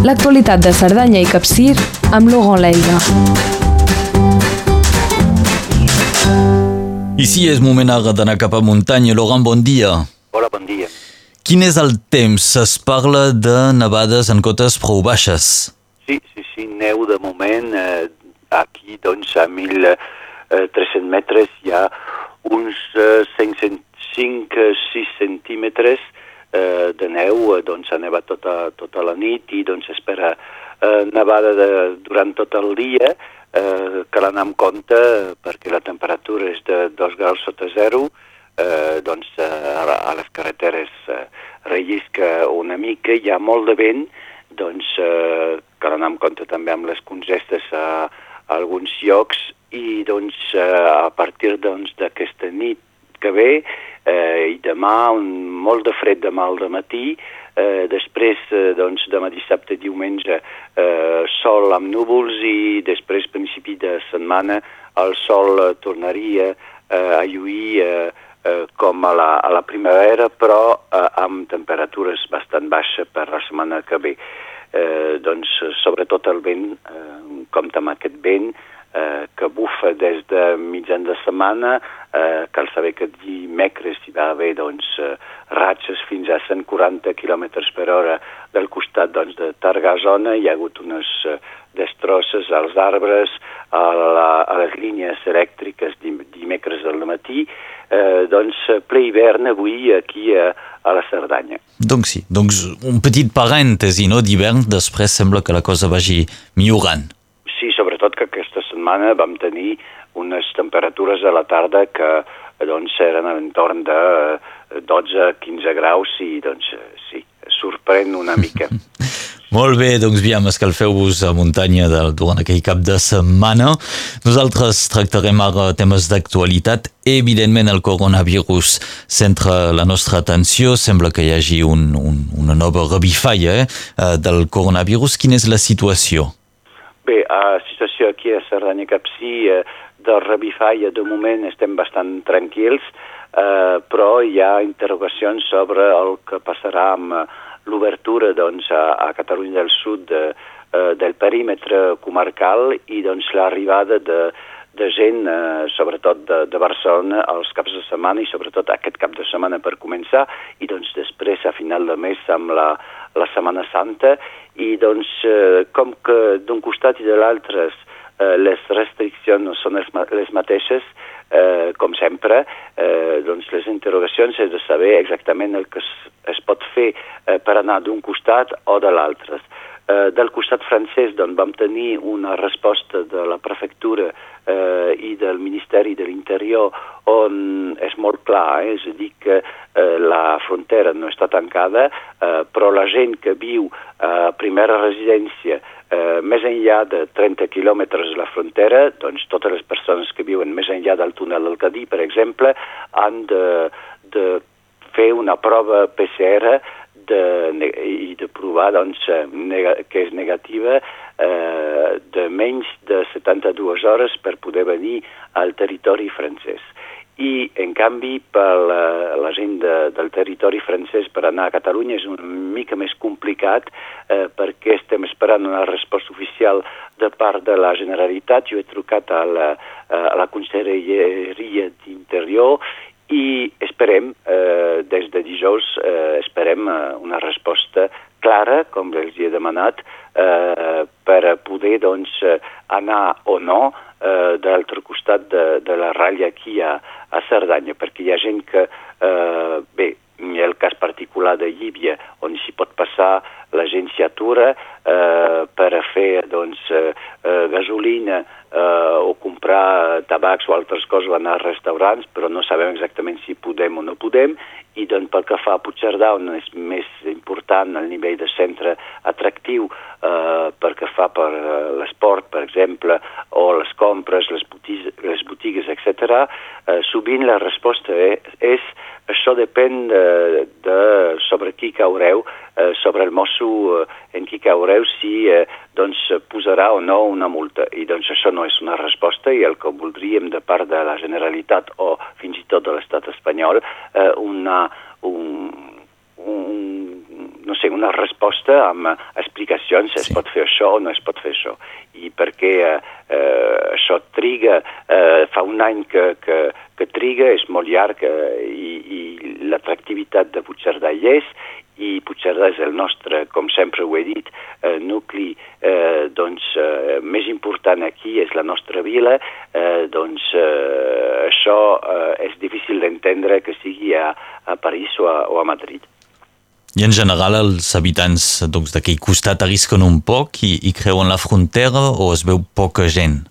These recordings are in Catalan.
L'actualitat de Cerdanya i Capcir amb Laurent Leiga. I si és moment ara d'anar cap a muntanya. Laurent, bon dia. Hola, bon dia. Quin és el temps? Es parla de nevades en cotes prou baixes. Sí, sí, sí, neu de moment. Eh, aquí, doncs, a 1.300 metres hi ha uns eh, 5-6 centímetres eh, de neu. Eh, doncs ha nevat tota, tota la nit i doncs espera eh, nevada de, durant tot el dia. Eh, cal anar amb compte eh, perquè la temperatura és de 2 graus sota zero, eh, doncs eh, a, les carreteres eh, rellisca una mica, hi ha molt de vent, doncs eh, cal anar amb compte també amb les congestes a, a alguns llocs i doncs eh, a partir doncs, d'aquesta nit que ve eh, i demà un, molt de fred demà al matí, eh, després eh, doncs demà dissabte diumenge eh, sol amb núvols i després principi de setmana el sol eh, tornaria eh, a lluir eh, eh, com a la, a la primavera però eh, amb temperatures bastant baixes per la setmana que ve. Eh, doncs sobretot el vent, eh, compta amb aquest vent, eh, que bufa des de mitjan de setmana, eh, cal saber que dimecres hi va haver doncs, eh, ratxes fins a 140 km per hora del costat doncs, de Targasona, hi ha hagut unes eh, destrosses als arbres, a, la, a les línies elèctriques dimecres del matí, eh, doncs ple hivern avui aquí a, a la Cerdanya. Doncs sí, doncs un petit parèntesi no, d'hivern, després sembla que la cosa vagi millorant. Sí, sobretot que aquesta setmana vam tenir unes temperatures a la tarda que doncs eren a l'entorn de 12-15 graus i doncs sí, sorprèn una mica. Molt bé, doncs aviam, escalfeu-vos a muntanya de, durant aquell cap de setmana. Nosaltres tractarem ara temes d'actualitat. Evidentment, el coronavirus centra la nostra atenció. Sembla que hi hagi un, un, una nova revifalla eh, del coronavirus. Quina és la situació? Bé, la situació aquí a Cerdanya Capcí eh, del revifalla, de moment estem bastant tranquils, eh, però hi ha interrogacions sobre el que passarà amb l'obertura doncs, a, a Catalunya del Sud de, eh, del perímetre comarcal i doncs, l'arribada de, de gent, eh, sobretot de, de Barcelona, als caps de setmana i sobretot aquest cap de setmana per començar i doncs després a final de mes amb la, la Setmana Santa i doncs eh, com que d'un costat i de l'altre eh, les restriccions són les, les mateixes, eh, com sempre, eh, doncs les interrogacions és de saber exactament el que es, es pot fer eh, per anar d'un costat o de l'altre. Eh, del costat francès doncs, vam tenir una resposta de la prefectura eh, i del Ministeri de l'Interior on és molt clar, eh, és a dir que eh, la frontera no està tancada, eh, però la gent que viu a primera residència eh, més enllà de 30 quilòmetres de la frontera, doncs totes les persones que viuen més enllà del túnel del Cadí, per exemple, han de, de fer una prova PCR de, i de provar doncs, nega, que és negativa eh, de menys de 72 hores per poder venir al territori francès i, en canvi, per la, la gent de, del territori francès per anar a Catalunya és una mica més complicat eh, perquè estem esperant una resposta oficial de part de la Generalitat. Jo he trucat a la, a la Conselleria d'Interior i esperem, eh, des de dijous, eh, esperem eh, una resposta clara, com els he demanat, eh, per poder doncs, anar o no eh, de l'altre costat de, de la ratlla aquí a, a Cerdanya, perquè hi ha gent que, eh, bé, hi ha el cas particular de Llívia, on s'hi pot passar, la gent s'hi atura eh, per a fer doncs, eh, eh, gasolina eh, o comprar tabacs o altres coses, anar als restaurants, però no sabem exactament si podem o no podem, i doncs pel que fa a Puigcerdà, on és més important el nivell de centre atractiu eh, pel que fa per eh, l'esport, per exemple, o les compres, les botigues, les botigues etc., eh, sovint la resposta és, és això depèn de, de sobre qui caureu, eh, sobre el mosso eh, en qui caureu, si eh, doncs posarà o no una multa. I doncs això no és una resposta i el que voldríem de part de la Generalitat o fins i tot de l'estat espanyol, eh, una, un, sé, una resposta amb explicacions, sí. es pot fer això o no es pot fer això. I perquè eh, eh, això triga, eh, fa un any que, que, que triga, és molt llarg eh, i, i l'atractivitat de Puigcerdà hi és i Puigcerdà és el nostre, com sempre ho he dit, eh, nucli eh, doncs, eh, més important aquí és la nostra vila, eh, doncs eh, això eh, és difícil d'entendre que sigui a, a París o a, o a Madrid. I en general els habitants doncs, d'aquell costat arrisquen un poc i, i creuen la frontera o es veu poca gent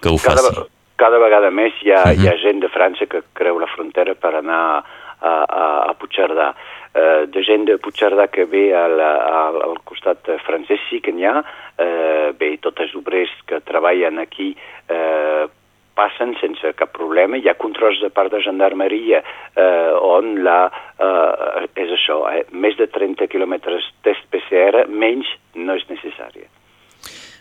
que ho cada, faci? Cada vegada més hi ha, uh -huh. hi ha Mhm. gent de França que creu la frontera per anar a, a, a Puigcerdà. Uh, de gent de Puigcerdà que ve al, al, al costat francès sí que n'hi ha. Uh, bé, tots els obrers que treballen aquí uh, passen sense cap problema. Hi ha controls de part de gendarmeria eh, on la, eh, és això, eh, més de 30 quilòmetres test PCR, menys no és necessària.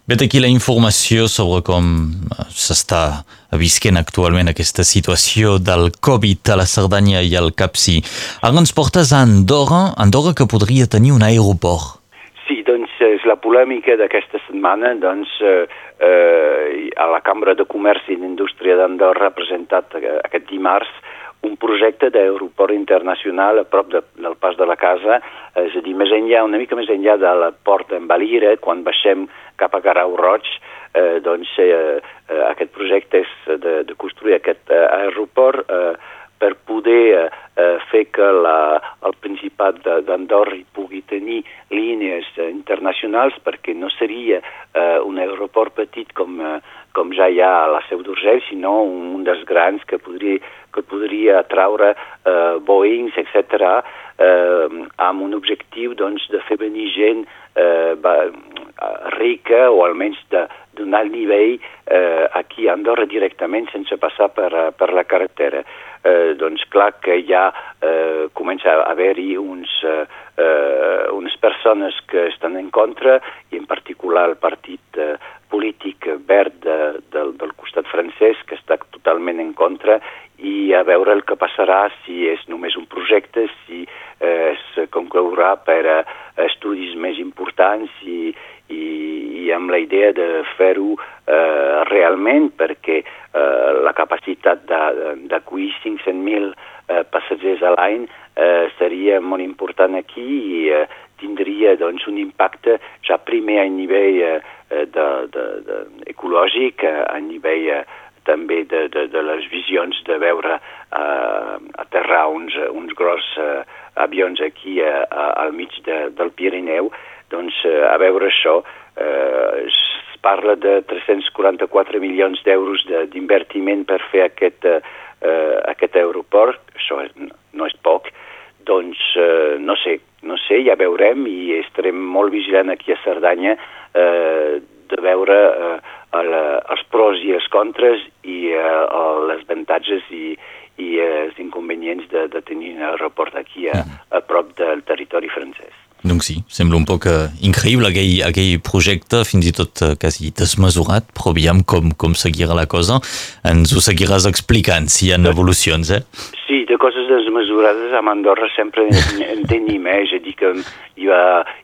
Vet aquí la informació sobre com eh, s'està visquent actualment aquesta situació del Covid a la Cerdanya i al Capcí. Ara ens portes a Andorra, Andorra que podria tenir un aeroport. Sí, doncs la polèmica d'aquesta setmana, doncs eh, eh, a la Cambra de Comerç i d'Indústria d'Andorra ha presentat eh, aquest dimarts un projecte d'aeroport internacional a prop de, del pas de la casa, és a dir, més enllà, una mica més enllà de la porta en Valira, quan baixem cap a Garau Roig, eh, doncs eh, eh, aquest projecte és de, de construir aquest eh, aeroport eh, per poder eh, eh, fer que la, el Principat d'Andorra pugui tenir línies eh, internacionals perquè no seria eh, un aeroport petit com, eh, com ja hi ha a la Seu d'Urgell, sinó un, un dels grans que podria, que podria atraure eh, Boeings, etc., eh, amb un objectiu doncs, de fer venir gent eh, rica o almenys d'un alt nivell eh, aquí a Andorra directament sense passar per, per la carretera. Eh, doncs clar que ja eh, comença a haver-hi uns, eh, unes persones que estan en contra i en particular el partit eh, polític verd de, de, del costat francès que està totalment en contra i a veure el que passarà si és només un projecte, si eh, es conclourà per eh, estudis més importants i, i, i amb la idea de fer-ho eh, realment perquè eh, la capacitat d'acollir 500.000 eh, passatgers a l'any eh, seria molt important aquí i eh, tindria doncs, un impacte ja primer a nivell eh, de, de, de, ecològic, a nivell eh, també de, de, de les visions de veure eh, aterrar uns, uns gros eh, avions aquí eh, al mig de, del Pirineu, doncs eh, a veure això eh, es parla de 344 milions d'euros d'invertiment per fer aquest, eh, aquest aeroport, això no és poc, doncs eh, no sé, no sé, ja veurem i estarem molt vigilant aquí a Cerdanya eh, de veure eh, el, els pros i els contres i eh, les avantatges i, i eh, els inconvenients de, de tenir un aeroport aquí a, a prop del territori francès. Doncs sí, sembla un poc uh, increïble aquell, aquell projecte, fins i tot uh, quasi desmesurat, però aviam com, com seguirà la cosa. Ens ho seguiràs explicant si hi ha evolucions, eh? Sí, de coses desmesurades a Andorra sempre en tenim, eh? És a dir, que hi ha,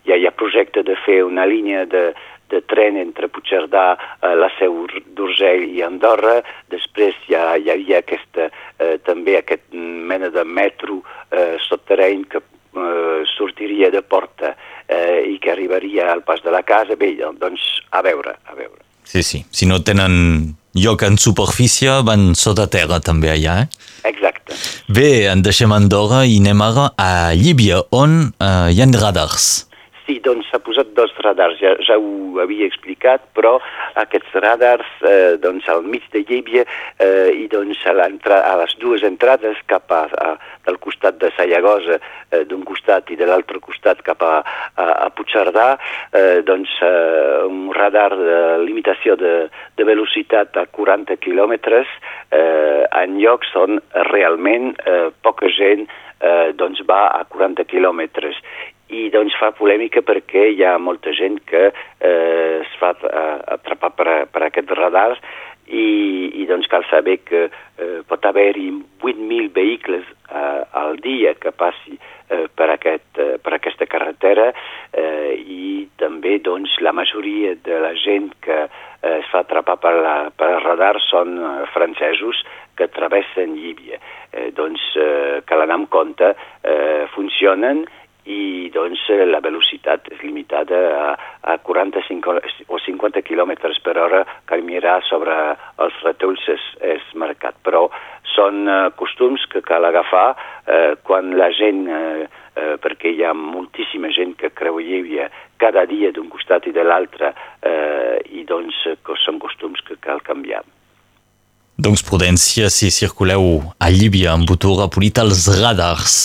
hi ha, hi ha projecte de fer una línia de, de tren entre Puigcerdà, eh, la Seu d'Urgell i Andorra. Després hi, ha, hi havia aquesta, eh, també aquest mena de metro eh, sotterreny que eh, sortiria de porta eh, i que arribaria al pas de la casa. Bé, doncs, a veure, a veure. Sí, sí. Si no tenen lloc en superfície, van sota terra també allà, eh? Exacte. Bé, en deixem Andorra i anem ara a Llíbia, on eh, hi ha radars. Sí, doncs s'ha posat dos radars, ja, ja ho havia explicat, però aquests radars eh, doncs al mig de Llívia eh, i doncs a, a les dues entrades cap a, a del costat de Sallagosa eh, d'un costat i de l'altre costat cap a, a, a Puigcerdà, eh, doncs eh, un radar de limitació de, de velocitat a 40 quilòmetres eh, en llocs on realment eh, poca gent eh, doncs va a 40 quilòmetres i doncs fa polèmica perquè hi ha molta gent que eh, es fa eh, atrapar per, per aquests radars i, i doncs cal saber que eh, pot haver-hi 8.000 vehicles eh, al dia que passi eh, per, aquest, eh, per aquesta carretera eh, i també doncs, la majoria de la gent que eh, es fa atrapar per, la, per el radar són eh, francesos que travessen Llívia. Eh, doncs eh, cal anar amb compte, eh, funcionen i doncs la velocitat és limitada a, a 45 o 50 km per hora que mirar sobre els retolls és, és marcat. Però són eh, costums que cal agafar eh, quan la gent, eh, eh, perquè hi ha moltíssima gent que creu Llívia cada dia d'un costat i de l'altre eh, i doncs que són costums que cal canviar. Doncs prudència si circuleu a Llívia amb motor apolit als radars.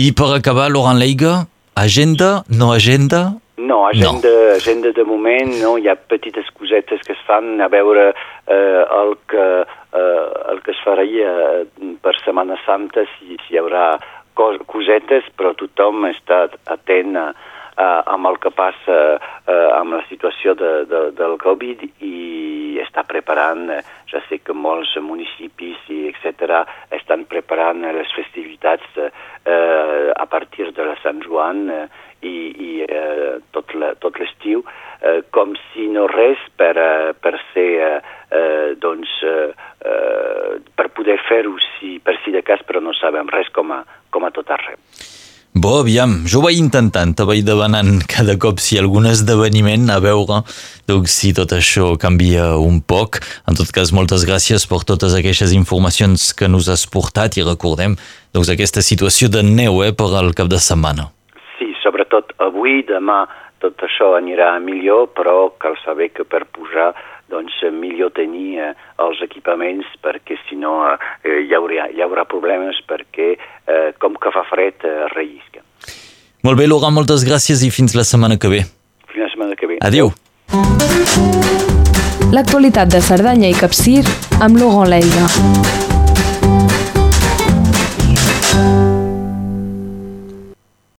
I per acabar, Laurent Leiga, agenda, no agenda? No, agenda, no. agenda de moment, no, hi ha petites cosetes que es fan a veure eh, el, que, eh, el que es faria per Setmana Santa, si, si hi haurà cosetes, però tothom està atent a, a, amb el que passa eh, amb la situació de, de, del Covid i està preparant, eh, ja sé que molts municipis i etc estan preparant les festivitats eh, a partir de la Sant Joan eh, i, i eh, tot l'estiu eh, com si no res per, eh, per ser eh, eh, doncs eh, eh, per poder fer-ho si, per si de cas però no sabem res com a, com a tot arreu. Bo, aviam, jo vaig intentant, te vaig demanant cada cop si algun esdeveniment a veure doncs, si tot això canvia un poc. En tot cas, moltes gràcies per totes aquestes informacions que nos has portat i recordem doncs, aquesta situació de neu eh, per al cap de setmana. Sí, sobretot avui, demà, tot això anirà millor, però cal saber que per pujar doncs eh, millor tenir eh, els equipaments perquè si no eh, hi, haurà, hi haurà problemes perquè eh, com que fa fred eh, rellisca. Molt bé, Laurent, moltes gràcies i fins la setmana que ve. Fins la setmana que ve. Adéu. L'actualitat de Cerdanya i Capcir amb Laurent Leiga.